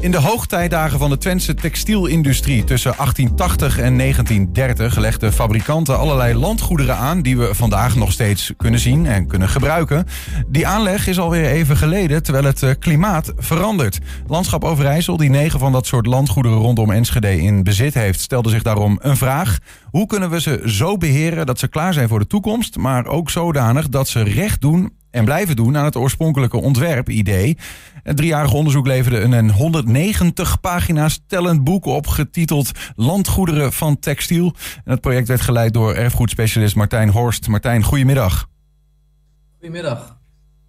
In de hoogtijdagen van de Twentse textielindustrie tussen 1880 en 1930 legden fabrikanten allerlei landgoederen aan die we vandaag nog steeds kunnen zien en kunnen gebruiken. Die aanleg is alweer even geleden, terwijl het eh, klimaat verandert. Landschap Overijssel, die negen van dat soort landgoederen rondom Enschede in bezit heeft, stelde zich daarom een vraag. Hoe kunnen we ze zo beheren dat ze klaar zijn voor de toekomst, maar ook zodanig dat ze recht doen en blijven doen aan het oorspronkelijke ontwerpidee. Het driejarig onderzoek leverde een 190 pagina's tellend boek op, getiteld Landgoederen van Textiel. En het project werd geleid door erfgoedspecialist Martijn Horst. Martijn, goedemiddag. Goedemiddag.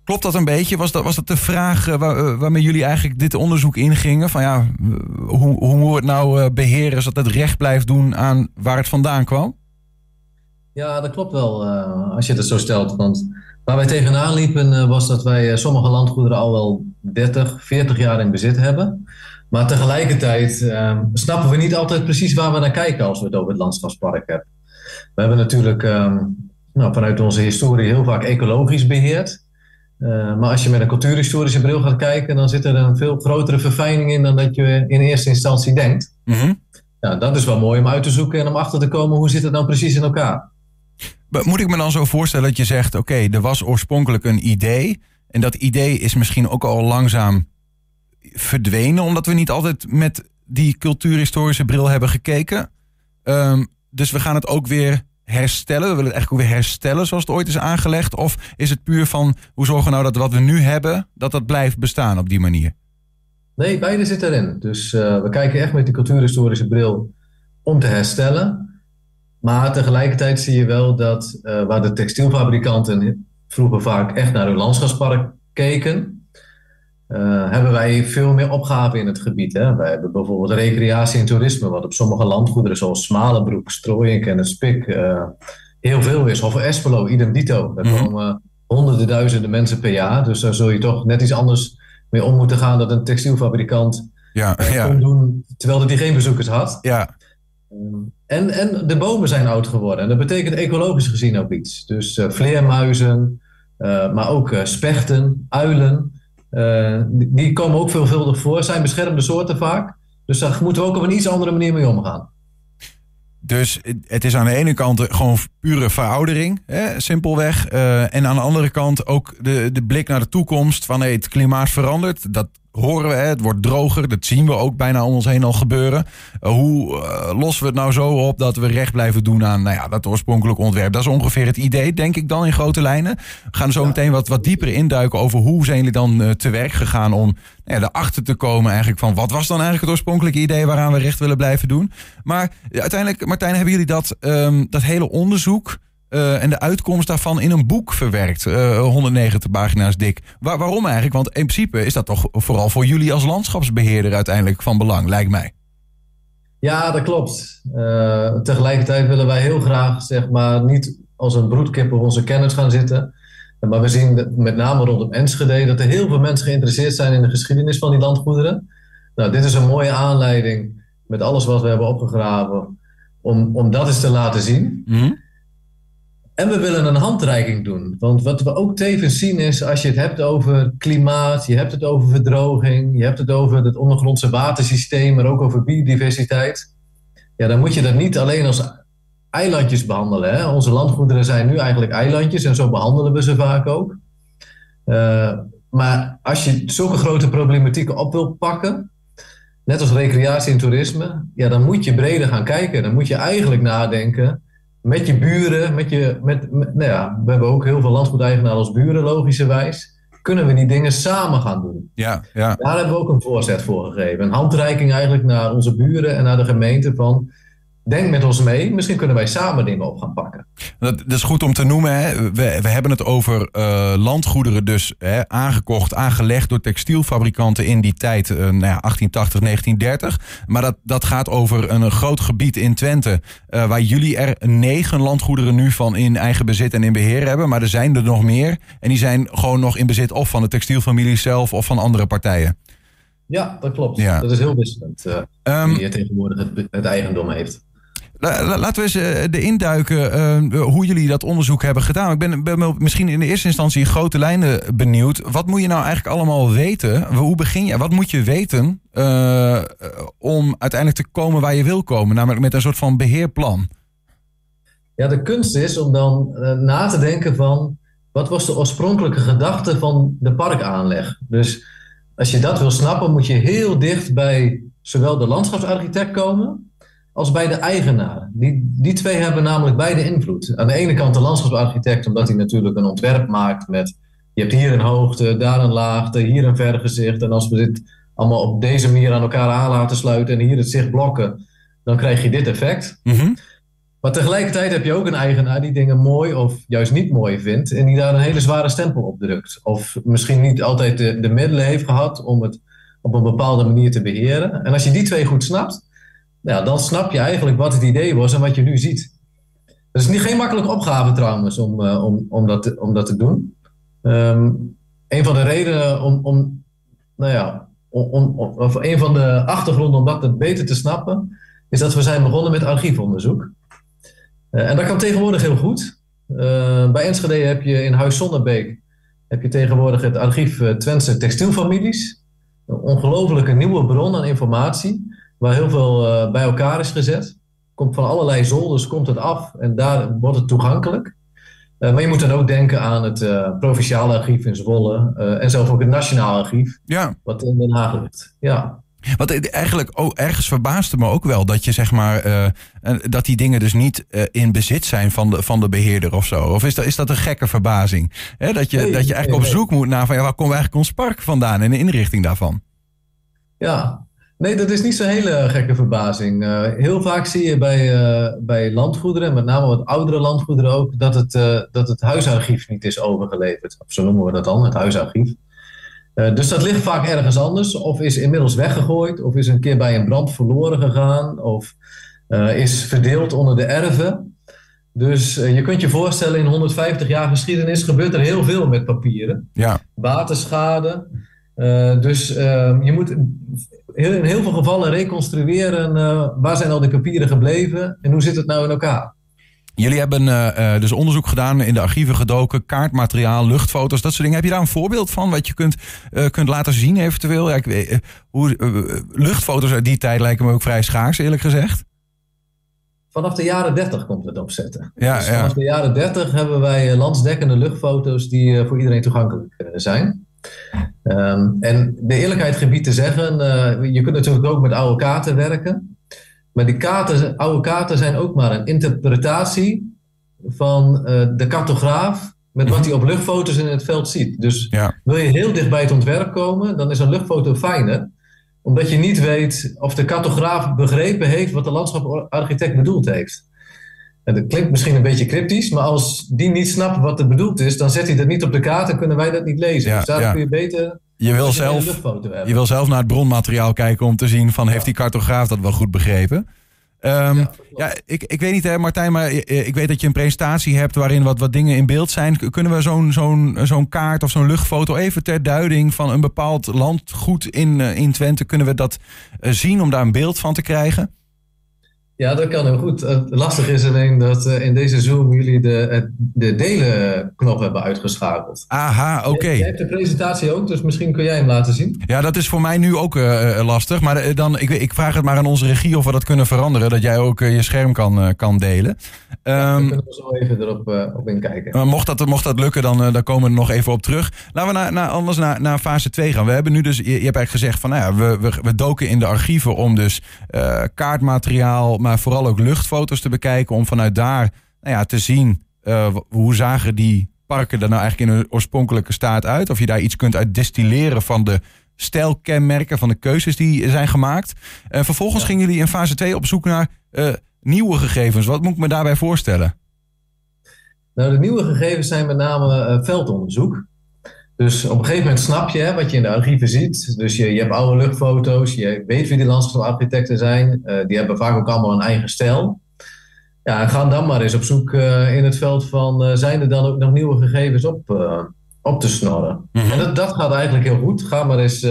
Klopt dat een beetje? Was dat, was dat de vraag uh, waar, waarmee jullie eigenlijk dit onderzoek ingingen? Van ja, hoe, hoe moet het nou beheren zodat het recht blijft doen aan waar het vandaan kwam? Ja, dat klopt wel als je het zo stelt. Want Waar wij tegenaan liepen uh, was dat wij uh, sommige landgoederen al wel 30, 40 jaar in bezit hebben. Maar tegelijkertijd uh, snappen we niet altijd precies waar we naar kijken als we het over het landschapspark hebben. We hebben natuurlijk ehm, nou, vanuit onze historie heel vaak ecologisch beheerd. Uh, maar als je met een cultuurhistorische bril gaat kijken, dan zit er een veel grotere verfijning in dan dat je in eerste instantie denkt. Mm -hmm. ja, dat is wel mooi om uit te zoeken en om achter te komen hoe zit het nou precies in elkaar. Moet ik me dan zo voorstellen dat je zegt: oké, er was oorspronkelijk een idee. En dat idee is misschien ook al langzaam verdwenen, omdat we niet altijd met die cultuurhistorische bril hebben gekeken. Um, dus we gaan het ook weer herstellen. We willen het eigenlijk ook weer herstellen zoals het ooit is aangelegd. Of is het puur van hoe zorgen we nou dat wat we nu hebben, dat dat blijft bestaan op die manier? Nee, beide zit erin. Dus uh, we kijken echt met die cultuurhistorische bril om te herstellen. Maar tegelijkertijd zie je wel dat uh, waar de textielfabrikanten vroeger vaak echt naar hun landschapspark keken, uh, hebben wij veel meer opgaven in het gebied. Hè? Wij hebben bijvoorbeeld recreatie en toerisme, wat op sommige landgoederen zoals Smalenbroek, Strooienk en het Spik uh, heel veel is. Of Espelo, idem dito. Daar -hmm. komen honderden duizenden mensen per jaar. Dus daar zul je toch net iets anders mee om moeten gaan dat een textielfabrikant ja, ja. kon doen terwijl hij geen bezoekers had. Ja. En, en de bomen zijn oud geworden. En dat betekent ecologisch gezien ook iets. Dus uh, vleermuizen, uh, maar ook spechten, uilen. Die, die, komen ook veelvuldig voor. zijn beschermde soorten vaak. Dus daar moeten we ook op een iets andere manier mee omgaan. Dus het is aan de ene kant gewoon pure veroudering, hè, simpelweg. en aan de andere kant ook de, de blik naar de toekomst. Van het klimaat verandert. Dat horen we, het wordt droger. Dat zien we ook bijna om ons heen al gebeuren. Uh, hoe uh, lossen we het nou zo op dat we recht blijven doen aan nou ja, dat oorspronkelijke ontwerp? Dat is ongeveer het idee, denk ik dan in grote lijnen. We gaan zo meteen wat, wat dieper induiken over hoe zijn jullie dan uh, te werk gegaan om nou ja, erachter te komen eigenlijk van wat was dan eigenlijk het oorspronkelijke idee waaraan we recht willen blijven doen. Maar uiteindelijk, Martijn, hebben jullie dat, um, dat hele onderzoek... Uh, en de uitkomst daarvan in een boek verwerkt. Uh, 190 pagina's dik. Waar, waarom eigenlijk? Want in principe is dat toch vooral voor jullie als landschapsbeheerder uiteindelijk van belang, lijkt mij. Ja, dat klopt. Uh, tegelijkertijd willen wij heel graag, zeg maar, niet als een broedkip op onze kennis gaan zitten. Maar we zien met name rondom Enschede dat er heel veel mensen geïnteresseerd zijn in de geschiedenis van die landgoederen. Nou, dit is een mooie aanleiding met alles wat we hebben opgegraven om, om dat eens te laten zien. Mm -hmm. En we willen een handreiking doen. Want wat we ook tevens zien is, als je het hebt over klimaat, je hebt het over verdroging, je hebt het over het ondergrondse watersysteem, maar ook over biodiversiteit. Ja, dan moet je dat niet alleen als eilandjes behandelen. Hè? Onze landgoederen zijn nu eigenlijk eilandjes en zo behandelen we ze vaak ook. Uh, maar als je zulke grote problematieken op wilt pakken, net als recreatie en toerisme, ja, dan moet je breder gaan kijken. Dan moet je eigenlijk nadenken met je buren, met je, met, met, nou ja, we hebben ook heel veel landgoedeigenaren als buren, logischerwijs. Kunnen we die dingen samen gaan doen? Ja, ja. Daar hebben we ook een voorzet voor gegeven. Een handreiking eigenlijk naar onze buren en naar de gemeente van denk met ons mee. Misschien kunnen wij samen dingen op gaan pakken. Dat, dat is goed om te noemen. Hè. We, we hebben het over uh, landgoederen dus hè, aangekocht, aangelegd door textielfabrikanten in die tijd, uh, nou ja, 1880, 1930. Maar dat, dat gaat over een groot gebied in Twente, uh, waar jullie er negen landgoederen nu van in eigen bezit en in beheer hebben. Maar er zijn er nog meer. En die zijn gewoon nog in bezit of van de textielfamilie zelf of van andere partijen. Ja, dat klopt. Ja. Dat is heel wisselend. Um, wie tegenwoordig het, het eigendom heeft. Laten we eens de induiken hoe jullie dat onderzoek hebben gedaan. Ik ben, misschien in de eerste instantie in grote lijnen benieuwd. Wat moet je nou eigenlijk allemaal weten? Hoe begin je? Wat moet je weten om uiteindelijk te komen waar je wil komen? Namelijk met een soort van beheerplan. Ja, de kunst is om dan na te denken van... wat was de oorspronkelijke gedachte van de parkaanleg? Dus als je dat wil snappen, moet je heel dicht bij zowel de landschapsarchitect komen als bij de eigenaar. Die, die twee hebben namelijk beide invloed. Aan de ene kant de landschapsarchitect, omdat hij natuurlijk een ontwerp maakt met je hebt hier een hoogte, daar een laagte, hier een vergezicht. En als we dit allemaal op deze manier aan elkaar aan laten sluiten en hier het zicht blokken, dan krijg je dit effect. Mm maar tegelijkertijd heb je ook een eigenaar die dingen mooi of juist niet mooi vindt en die daar een hele zware stempel op drukt. Of misschien niet altijd de, de middelen heeft gehad om het op een bepaalde manier te beheren. En als je die twee goed snapt, ja, dan snap je eigenlijk wat het idee was en wat je nu ziet. Het is niet geen makkelijke opgave trouwens om, uh, om, om, dat, om dat te doen. Um, een van de redenen om, om nou ja, om, om, of een van de achtergronden om dat beter te snappen, is dat we zijn begonnen met archiefonderzoek. Eh, en dat kan tegenwoordig heel goed. Eh, bij Enschede heb je in Huis Zonnebeek heb je tegenwoordig het archief Twentse textielfamilies. Een ongelofelijke nieuwe bron aan informatie, waar heel veel bij elkaar is gezet. Komt van allerlei zolders, komt het af en daar wordt het toegankelijk. maar je moet dan ook denken aan het provinciale archief in Zwolle en zelfs ook het nationaal archief, ja. wat in Den Haag ligt. Ja. Wat eigenlijk ook ergens verbaasde me ook wel dat je zeg maar uh, dat die dingen dus niet uh, in bezit zijn van de, van de beheerder of zo. Of is dat, is dat een gekke verbazing? Dat, je, dat je eigenlijk op zoek moet naar van ja, waar komt eigenlijk ons park vandaan en de inrichting daarvan? Ja, nee, dat is niet zo'n hele gekke verbazing. Uh, heel vaak zie je bij, bij landgoederen, met name wat oudere landgoederen ook, dat het, dat het huisarchief niet is overgeleverd. Of zo noemen we dat dan, het huisarchief. Eh, dus dat ligt vaak ergens anders, of is inmiddels weggegooid, of is een keer bij een brand verloren gegaan, of is verdeeld onder de erven. Dus je kunt je voorstellen, in 150 jaar geschiedenis gebeurt er heel veel met papieren. Ja. Waterschade. dus je moet in heel veel gevallen reconstrueren waar zijn al die papieren gebleven en hoe zit het nou in elkaar. Jullie hebben uh, dus onderzoek gedaan, in de archieven gedoken, kaartmateriaal, luchtfoto's, dat soort dingen. Heb je daar een voorbeeld van wat je kunt, uh, kunt laten zien eventueel? Ja, ik, hoe, luchtfoto's uit die tijd lijken me ook vrij schaars, eerlijk gezegd. Vanaf de jaren 30 komt het opzetten. Ja, dus vanaf de jaren 30 hebben wij landsdekkende luchtfoto's die voor iedereen toegankelijk zijn. Um, en de eerlijkheid gebied te zeggen, je kunt natuurlijk ook met oude kaarten werken. Maar die kaarten, oude kaarten zijn ook maar een interpretatie van uh, de cartograaf met wat hij op luchtfoto's in het veld ziet. Dus wil je heel dicht bij het ontwerp komen, dan is een luchtfoto fijner. Omdat je niet weet of de cartograaf begrepen heeft wat de landschaparchitect bedoeld heeft. En dat klinkt misschien een beetje cryptisch, maar als die niet snapt wat er bedoeld is, dan zet hij dat niet op de kaart en kunnen wij dat niet lezen. Ja, dus daar kun je beter je wil, zelf, je wil zelf naar het bronmateriaal kijken om te zien van heeft die cartograaf dat wel goed begrepen. Um, ja, ik, ik weet niet hè Martijn, maar ik weet dat je een presentatie hebt waarin wat, wat dingen in beeld zijn. Kunnen we zo'n zo'n zo'n kaart of zo'n luchtfoto even ter duiding van een bepaald landgoed in, eh, in Twente, kunnen we dat eh, zien om daar een beeld van te krijgen? Ja, dat kan heel goed. Lastig is alleen dat uh, in deze Zoom jullie de, de delen-knop hebben uitgeschakeld. Aha, oké. Je, hebt de presentatie ook, dus misschien kun jij hem laten zien. Ja, dat is voor mij nu ook uh, lastig. Maar dan, ik, ik vraag het maar aan onze regie of we dat kunnen veranderen. Dat jij ook je scherm kan, kan delen. Ja, um, kunnen we zo even erop op inkijken. Maar mocht dat, mocht dat lukken, dan, dan komen we er nog even op terug. Laten we naar, naar, anders naar, naar fase 2 gaan. We hebben nu dus, je, je hebt eigenlijk gezegd van, nou ja, we, we, we doken in de archieven om dus kaartmateriaal maar vooral ook luchtfoto's te bekijken. Om vanuit daar nou ja, te zien uh, hoe zagen die parken er nou eigenlijk in hun oorspronkelijke staat uit. Of je daar iets kunt uit destilleren van de stijlkenmerken, van de keuzes die zijn gemaakt. Uh, vervolgens gingen jullie in fase 2 op zoek naar uh, nieuwe gegevens. Wat moet ik me daarbij voorstellen? Nou, de nieuwe gegevens zijn met name veldonderzoek. Dus op een gegeven moment snap je hè, wat je in de archieven ziet. Dus je, je hebt oude luchtfoto's, je weet wie die landschapsarchitecten zijn. Uh, die hebben vaak ook allemaal een eigen stijl. Ja, en ga dan maar eens op zoek uh, in het veld van... Uh, zijn er dan ook nog nieuwe gegevens op, op te snorren? Mhm. En dat, dat gaat eigenlijk heel goed. Ga maar eens,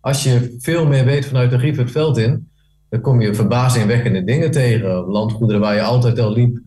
als je veel meer weet vanuit de archief het veld in... dan kom je verbazingwekkende dingen tegen. Landgoederen waar je altijd al liep,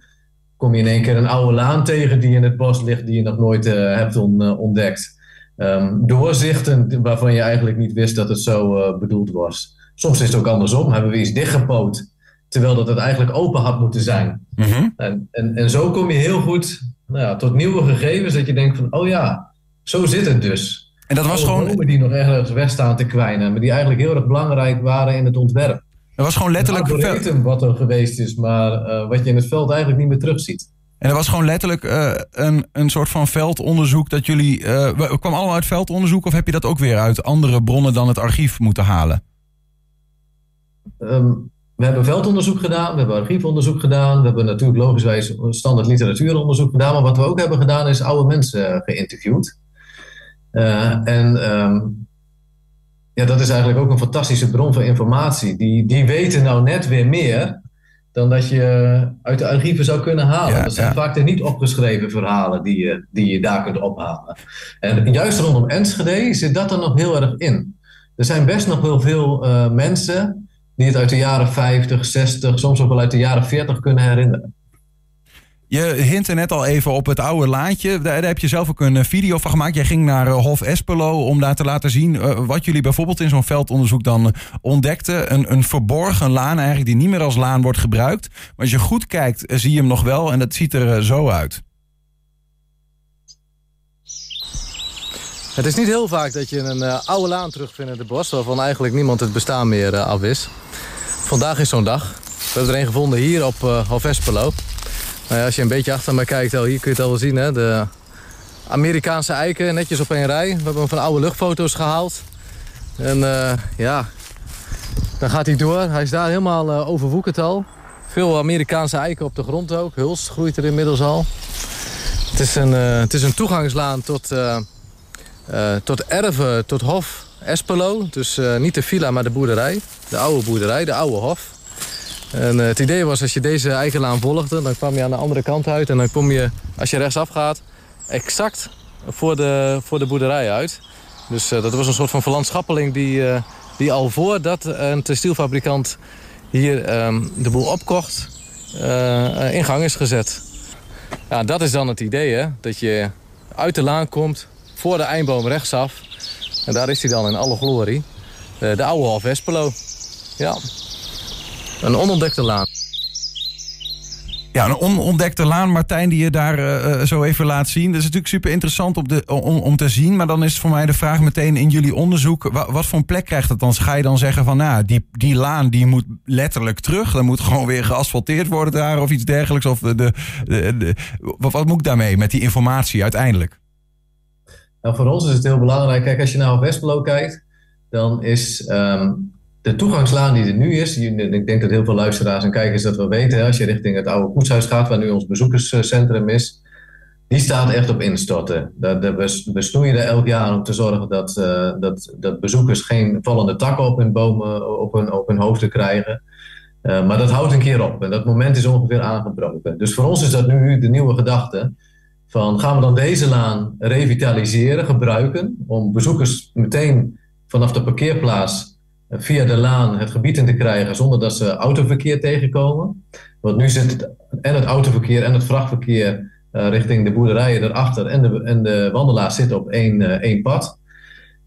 kom je in één keer een oude laan tegen die in het bos ligt, die je nog nooit uh, hebt on, uh, ontdekt. Um, doorzichten waarvan je eigenlijk niet wist dat het zo uh, bedoeld was. Soms is het ook andersom, hebben we iets dichtgepoot, terwijl dat het eigenlijk open had moeten zijn. Mm -hmm. en, en, en zo kom je heel goed nou ja, tot nieuwe gegevens, dat je denkt van, oh ja, zo zit het dus. En dat was gewoon. die nog ergens weg staan te kwijnen, maar die eigenlijk heel erg belangrijk waren in het ontwerp. Dat was gewoon letterlijk. Het algoritme wat er geweest is, maar uh, wat je in het veld eigenlijk niet meer terugziet. En dat was gewoon letterlijk uh, een, een soort van veldonderzoek dat jullie. Uh, kwam allemaal uit veldonderzoek of heb je dat ook weer uit andere bronnen dan het archief moeten halen? Um, we hebben veldonderzoek gedaan, we hebben archiefonderzoek gedaan, we hebben natuurlijk logischwijs standaard literatuuronderzoek gedaan, maar wat we ook hebben gedaan is oude mensen geïnterviewd. Uh, en um, ja, dat is eigenlijk ook een fantastische bron van informatie. Die, die weten nou net weer meer dan dat je uit de archieven zou kunnen halen. Ja, dat zijn ja. vaak de niet opgeschreven verhalen die je, die je daar kunt ophalen. En juist rondom Enschede zit dat er nog heel erg in. Er zijn best nog wel veel uh, mensen die het uit de jaren 50, 60, soms ook wel uit de jaren 40 kunnen herinneren. Je hintte net al even op het oude laantje. Daar, heb je zelf ook een video van gemaakt. Jij ging naar uh, Hof Espelo om daar te laten zien uh, wat jullie bijvoorbeeld in zo'n veldonderzoek dan ontdekten. Een, een verborgen laan eigenlijk die niet meer als laan wordt gebruikt. Maar als je goed kijkt zie je hem nog wel en dat ziet er zo uit. Het is niet heel vaak dat je een oude laan terugvindt in het bos... waarvan eigenlijk niemand het bestaan meer af is. Vandaag is zo'n dag. We hebben er een gevonden hier op Hof Espelo. Nou ja, als je een beetje achter me kijkt, hier kun je het al wel zien. Hè? De Amerikaanse eiken, netjes op één rij. We hebben hem van oude luchtfoto's gehaald. En uh, ja, dan gaat hij door. Hij is daar helemaal uh, overwoekerd al. Veel Amerikaanse eiken op de grond ook. Huls groeit er inmiddels al. Het is een, uh, het is een toegangslaan tot, tot erven, tot hof Espelo. Dus niet de villa, maar de boerderij. De oude boerderij, de oude hof. En uh, het idee was, als je deze eikenlaan volgde... dan kwam je aan de andere kant uit. En dan kom je, als je rechtsaf gaat, exact voor de, voor de boerderij uit. Dus uh, dat was een soort van verlandschappeling... die, uh, die al voordat een textielfabrikant hier um, de boel opkocht... in gang is gezet. Ja, dat is dan het idee? Dat je uit de laan komt, voor de eindboom rechtsaf. En daar is hij dan in alle glorie. de oude Espelo. Ja, een onontdekte laan. Ja, een onontdekte laan, Martijn, die je daar uh, zo even laat zien. Dat is natuurlijk super interessant op de, om, om te zien. Maar dan is voor mij de vraag meteen in jullie onderzoek... wat, wat voor een plek krijgt het dan? Ga je dan zeggen van, nou, die, die laan die moet letterlijk terug. Dan moet gewoon weer geasfalteerd worden daar of iets dergelijks. Of de, de, de, de wat, wat moet ik daarmee met die informatie uiteindelijk? Nou, voor ons is het heel belangrijk. Kijk, als je naar Westbelo kijkt, dan is... Um de toegangslaan die er nu is, ik denk dat heel veel luisteraars en kijkers dat wel weten, als je richting het oude koetshuis gaat, waar nu ons bezoekerscentrum is, die staat echt op instorten. We snoeien er elk jaar om te zorgen dat, uh, dat, dat bezoekers geen vallende takken op hun bomen op hun, hun hoofden krijgen. Uh, maar dat houdt een keer op en dat moment is ongeveer aangebroken. Dus voor ons is dat nu de nieuwe gedachte. Van gaan we dan deze laan revitaliseren, gebruiken, om bezoekers meteen vanaf de parkeerplaats via de laan het gebied in te krijgen zonder dat ze autoverkeer tegenkomen. Want nu zit het, en het autoverkeer en het vrachtverkeer uh, richting de boerderijen erachter en de, en de wandelaars zitten op één, uh, één pad.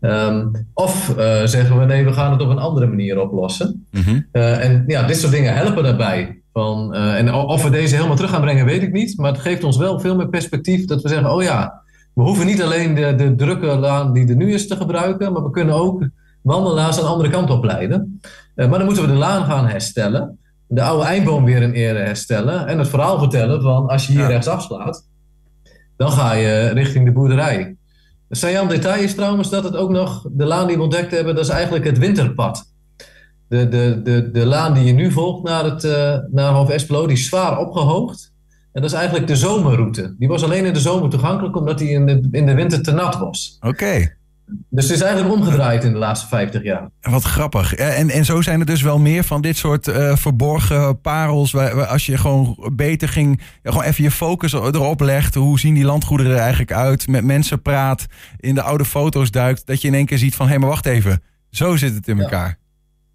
Um, of uh, zeggen we nee, we gaan het op een andere manier oplossen. Mm -hmm. en ja, dit soort dingen helpen daarbij. Van, en of we deze helemaal terug gaan brengen, weet ik niet. Maar het geeft ons wel veel meer perspectief dat we zeggen: oh ja, we hoeven niet alleen de, de drukke laan die er nu is te gebruiken, maar we kunnen ook wandelaars aan de andere kant op leiden. Uh, maar dan moeten we de laan gaan herstellen. De oude eindboom weer in ere herstellen. En het verhaal vertellen van als je hier ja. rechts afslaat, dan ga je richting de boerderij. Een saillant detail is trouwens dat het ook nog, de laan die we ontdekt hebben, dat is eigenlijk het winterpad. De, de, de, de laan die je nu volgt naar, het, uh, naar Hof Espelo, die is zwaar opgehoogd. En dat is eigenlijk de zomerroute. Die was alleen in de zomer toegankelijk omdat die in de, in de winter te nat was. Oké. Okay. Dus het is eigenlijk omgedraaid in de laatste 50 jaar. Wat grappig. En, en zo zijn er dus wel meer van dit soort uh, verborgen parels. Waar, waar, als je gewoon beter ging, gewoon even je focus erop legt. Hoe zien die landgoederen er eigenlijk uit? Met mensen praat, in de oude foto's duikt. Dat je in één keer ziet van, hé, hey, maar wacht even. Zo zit het in elkaar.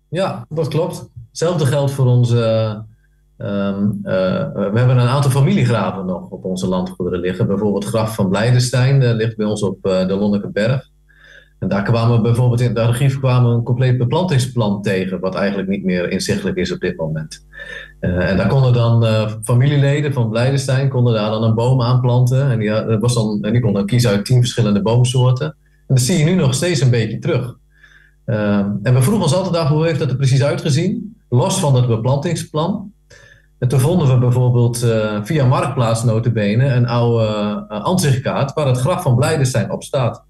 Ja, ja dat klopt. Hetzelfde geldt voor onze. Ehm, eh, we hebben een aantal familiegraven nog op onze landgoederen liggen. Bijvoorbeeld het graf van Blijdenstein uh, ligt bij ons op de Lonnekeberg. En daar kwamen we bijvoorbeeld in het archief kwamen een compleet beplantingsplan tegen, wat eigenlijk niet meer inzichtelijk is op dit moment. en daar konden dan familieleden van Blijdenstein konden daar dan een boom aanplanten. En die, was dan, en die konden dan kiezen uit tien verschillende boomsoorten. En dat zie je nu nog steeds een beetje terug. Ehm, en we vroegen ons altijd af hoe heeft dat er precies uitgezien, los van het beplantingsplan. En toen vonden we bijvoorbeeld uh, via Marktplaats notabene een oude uh, ansichtkaart waar het graf van Blijdenstein op staat.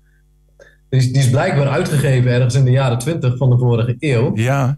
Die, die, is blijkbaar uitgegeven ergens in de jaren 20 van de vorige eeuw. Ja.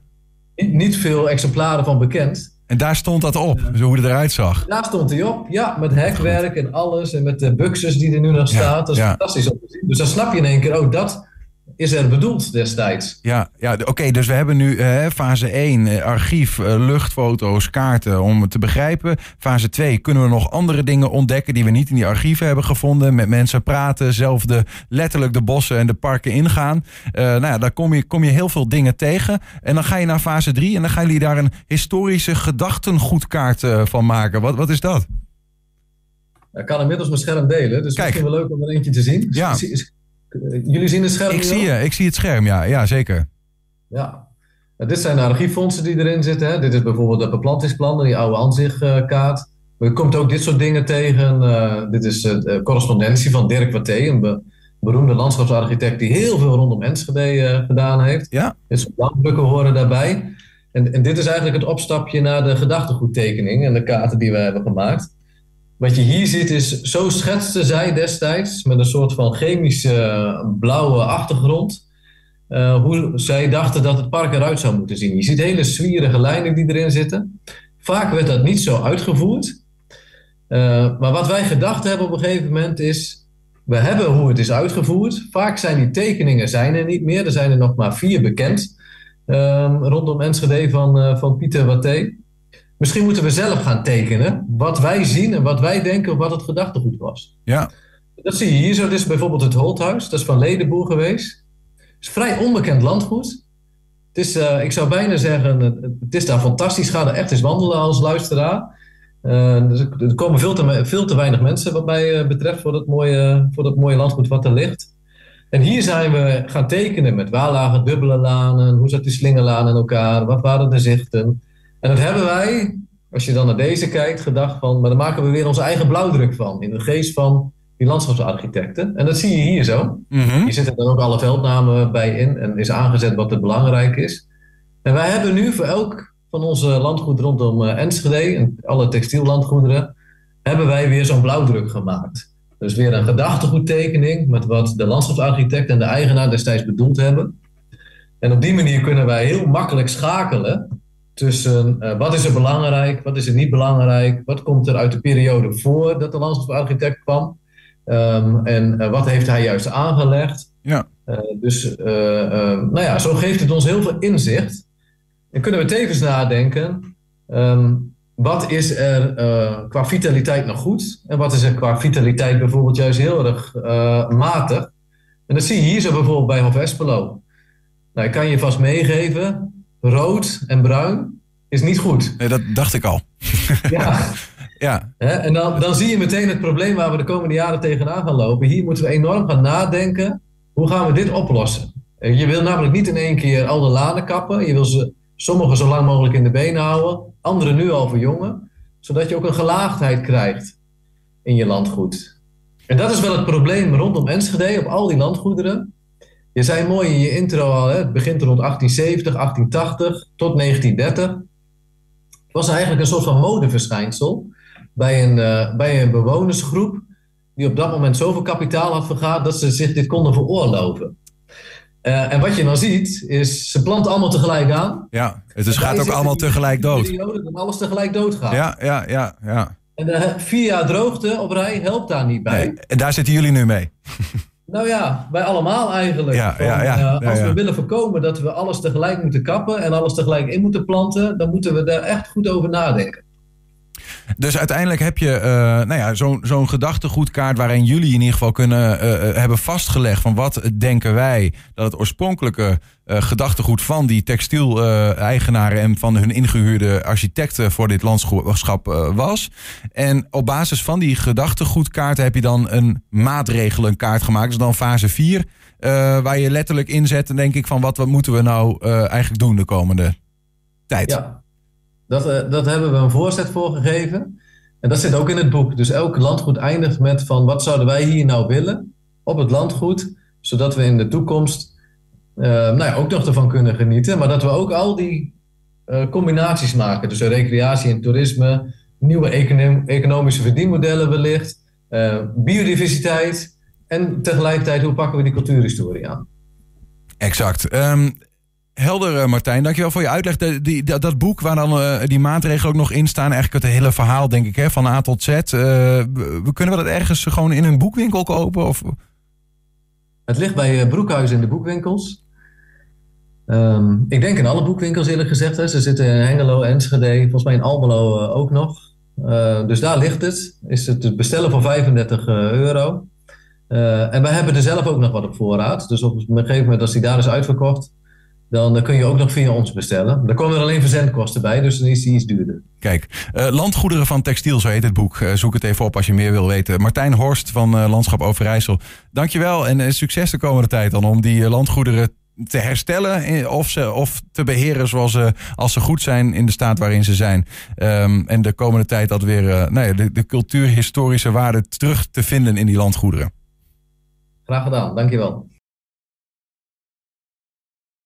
Niet, niet veel exemplaren van bekend. En daar stond dat op, zo hoe het eruit zag. Daar stond hij op, ja, met hekwerk en alles. En met de buxus die er nu nog staat. dat is fantastisch om te zien. Dus dan snap je in één keer, oh, dat is er bedoeld destijds. Ja, ja oké, dus we hebben nu uh, fase 1, uh, archief, uh, luchtfoto's, kaarten om het te begrijpen. Fase 2, kunnen we nog andere dingen ontdekken die we niet in die archieven hebben gevonden. Met mensen praten, zelf de, letterlijk de bossen en de parken ingaan. nou ja, daar kom je, kom je heel veel dingen tegen. En dan ga je naar fase 3 en dan gaan jullie daar een historische gedachtengoedkaart van maken. Wat, wat is dat? Ik kan inmiddels mijn scherm delen, dus Kijk. misschien wel leuk om er eentje te zien. Ja. Jullie zien het scherm? Ik zie, je, ik zie het scherm, ja, ja zeker. Ja. dit zijn de archieffondsen die erin zitten. Hè. Dit is bijvoorbeeld het beplantingsplan, die oude aanzichtkaart. Je komt ook dit soort dingen tegen. Uh, dit is de uh, correspondentie van Dirk Watté, een be beroemde landschapsarchitect die heel veel rondom Enschede uh, gedaan heeft. Ja. Dus landbrukken horen daarbij. En, en, dit is eigenlijk het opstapje naar de gedachtegoedtekening en de kaarten die we hebben gemaakt. Wat je hier ziet is, zo schetste zij destijds met een soort van chemische eh, blauwe achtergrond. Uh, hoe zij dachten dat het park eruit zou moeten zien. Je ziet hele zwierige lijnen die erin zitten. Vaak werd dat niet zo uitgevoerd. Uh, maar wat wij gedacht hebben op een gegeven moment is... we hebben hoe het is uitgevoerd. Vaak zijn die tekeningen zijn er niet meer. Er zijn er nog maar vier bekend. Uh, rondom Enschede van, van Pieter Watté. Misschien moeten we zelf gaan tekenen wat wij zien en wat wij denken wat het gedachtegoed was. Ja. Dat zie je hier zo. Dit is bijvoorbeeld het Holthuis. Dat is van Ledenboer geweest. Het is vrij onbekend landgoed. Het is, uh, ik zou bijna zeggen, het is daar fantastisch. Ga er echt eens wandelen als luisteraar. Uh, dus er komen veel te, veel te weinig mensen wat mij uh, betreft voor dat, mooie, voor dat mooie landgoed wat er ligt. En hier zijn we gaan tekenen met waar lagen dubbele lanen, hoe zat die slingerlaan in elkaar, wat waren de zichten. En dat hebben wij, als je dan naar deze kijkt, gedacht van, maar dan maken we weer onze eigen blauwdruk van. In de geest van die landschapsarchitecten. En dat zie je hier zo. Mm Hier zitten dan ook alle veldnamen bij in en is aangezet wat er belangrijk is. En wij hebben nu voor elk van onze landgoed rondom uh, Enschede, en alle textiellandgoederen, hebben wij weer zo'n blauwdruk gemaakt. Dus weer een gedachtegoedtekening met wat de landschapsarchitect en de eigenaar destijds bedoeld hebben. En op die manier kunnen wij heel makkelijk schakelen tussen uh, wat is er belangrijk, wat is er niet belangrijk, wat komt er uit de periode voordat de landschapsarchitect kwam um, en uh, wat heeft hij juist aangelegd. Ja. Uh, dus nou ja, zo geeft het ons heel veel inzicht. En kunnen we tevens nadenken, um, wat is er qua vitaliteit nog goed en wat is er qua vitaliteit bijvoorbeeld juist heel erg matig. En dat zie je hier zo bijvoorbeeld bij Hof Espelo. Nou, ik kan je vast meegeven, rood en bruin is niet goed. Nee, dat dacht ik al. Ja. ja. En dan, dan zie je meteen het probleem waar we de komende jaren tegenaan gaan lopen. Hier moeten we enorm gaan nadenken. Hoe gaan we dit oplossen? Je wil namelijk niet in één keer al de laden kappen. Je wil ze sommige zo lang mogelijk in de benen houden. Andere nu al verjongen. Zodat je ook een gelaagdheid krijgt in je landgoed. En dat is wel het probleem rondom Enschede op al die landgoederen. Je zei mooi in je intro al, hè, het begint rond 1870, 1880 tot 1930. Het was eigenlijk een soort van modeverschijnsel bij een, uh, bij een bewonersgroep die op dat moment zoveel kapitaal had vergaard dat ze zich dit konden veroorloven. Uh, en wat je dan ziet, is ze planten allemaal tegelijk aan. Ja, het dus gaat ook allemaal tegelijk dood. Periode dat alles tegelijk doodgaat. Ja, ja, ja, ja. En de vier jaar droogte op rij helpt daar niet bij. Nee, en daar zitten jullie nu mee. Nou ja, wij allemaal eigenlijk. Ja, ja, ja, uh, als we willen voorkomen dat we alles tegelijk moeten kappen en alles tegelijk in moeten planten, dan moeten we daar echt goed over nadenken. Dus uiteindelijk heb je uh, nou ja, zo'n gedachtegoedkaart waarin jullie in ieder geval kunnen uh, hebben vastgelegd van wat denken wij dat het oorspronkelijke gedachtegoed van die textiel-eigenaren en van hun ingehuurde architecten voor dit landschap was. En op basis van die gedachtegoedkaart heb je dan een maatregelenkaart gemaakt. Dus dan fase 4, waar je letterlijk inzet, denk ik, van wat, wat moeten we nou eigenlijk doen de komende tijd. Ja. Dat, uh, dat hebben we een voorzet voor gegeven. En dat zit ook in het boek. Dus elk landgoed eindigt met van wat zouden wij hier nou willen op het landgoed, zodat we in de toekomst uh, nou ja, ook nog ervan kunnen genieten. Maar dat we ook al die uh, combinaties maken. Dus recreatie en toerisme, nieuwe econom economische verdienmodellen wellicht, biodiversiteit en tegelijkertijd hoe pakken we die cultuurhistorie aan. Exact. Um, Helder, eh, Martijn. Dankjewel voor je uitleg. Die, dat, boek waar dan uh, die maatregelen ook nog in staan. Eigenlijk het hele verhaal, denk ik, hè, van A tot Z. Uh, kunnen we dat ergens gewoon in een boekwinkel kopen? Of? Het ligt bij Broekhuis in de boekwinkels. Um, ik denk in alle boekwinkels eerlijk gezegd. Hè. Ze zitten in Hengelo, Enschede, volgens mij in Almelo ook nog. Dus daar ligt het. Is het te bestellen voor 35 euro. en wij hebben er zelf ook nog wat op voorraad. Dus op een gegeven moment als die daar is uitverkocht dan kun je ook nog via ons bestellen. Daar komen er alleen verzendkosten bij, dus dan is die iets duurder. Kijk, uh, Landgoederen van Textiel, zo heet het boek. Uh, zoek het even op als je meer wil weten. Martijn Horst van uh, Landschap Overijssel. Dankjewel en succes de komende tijd dan om die landgoederen te herstellen of, ze, of te beheren zoals ze, als ze goed zijn in de staat waarin ze zijn. Um, en de komende tijd dat weer nou ja, de, de cultuurhistorische waarde terug te vinden in die landgoederen. Graag gedaan, dankjewel.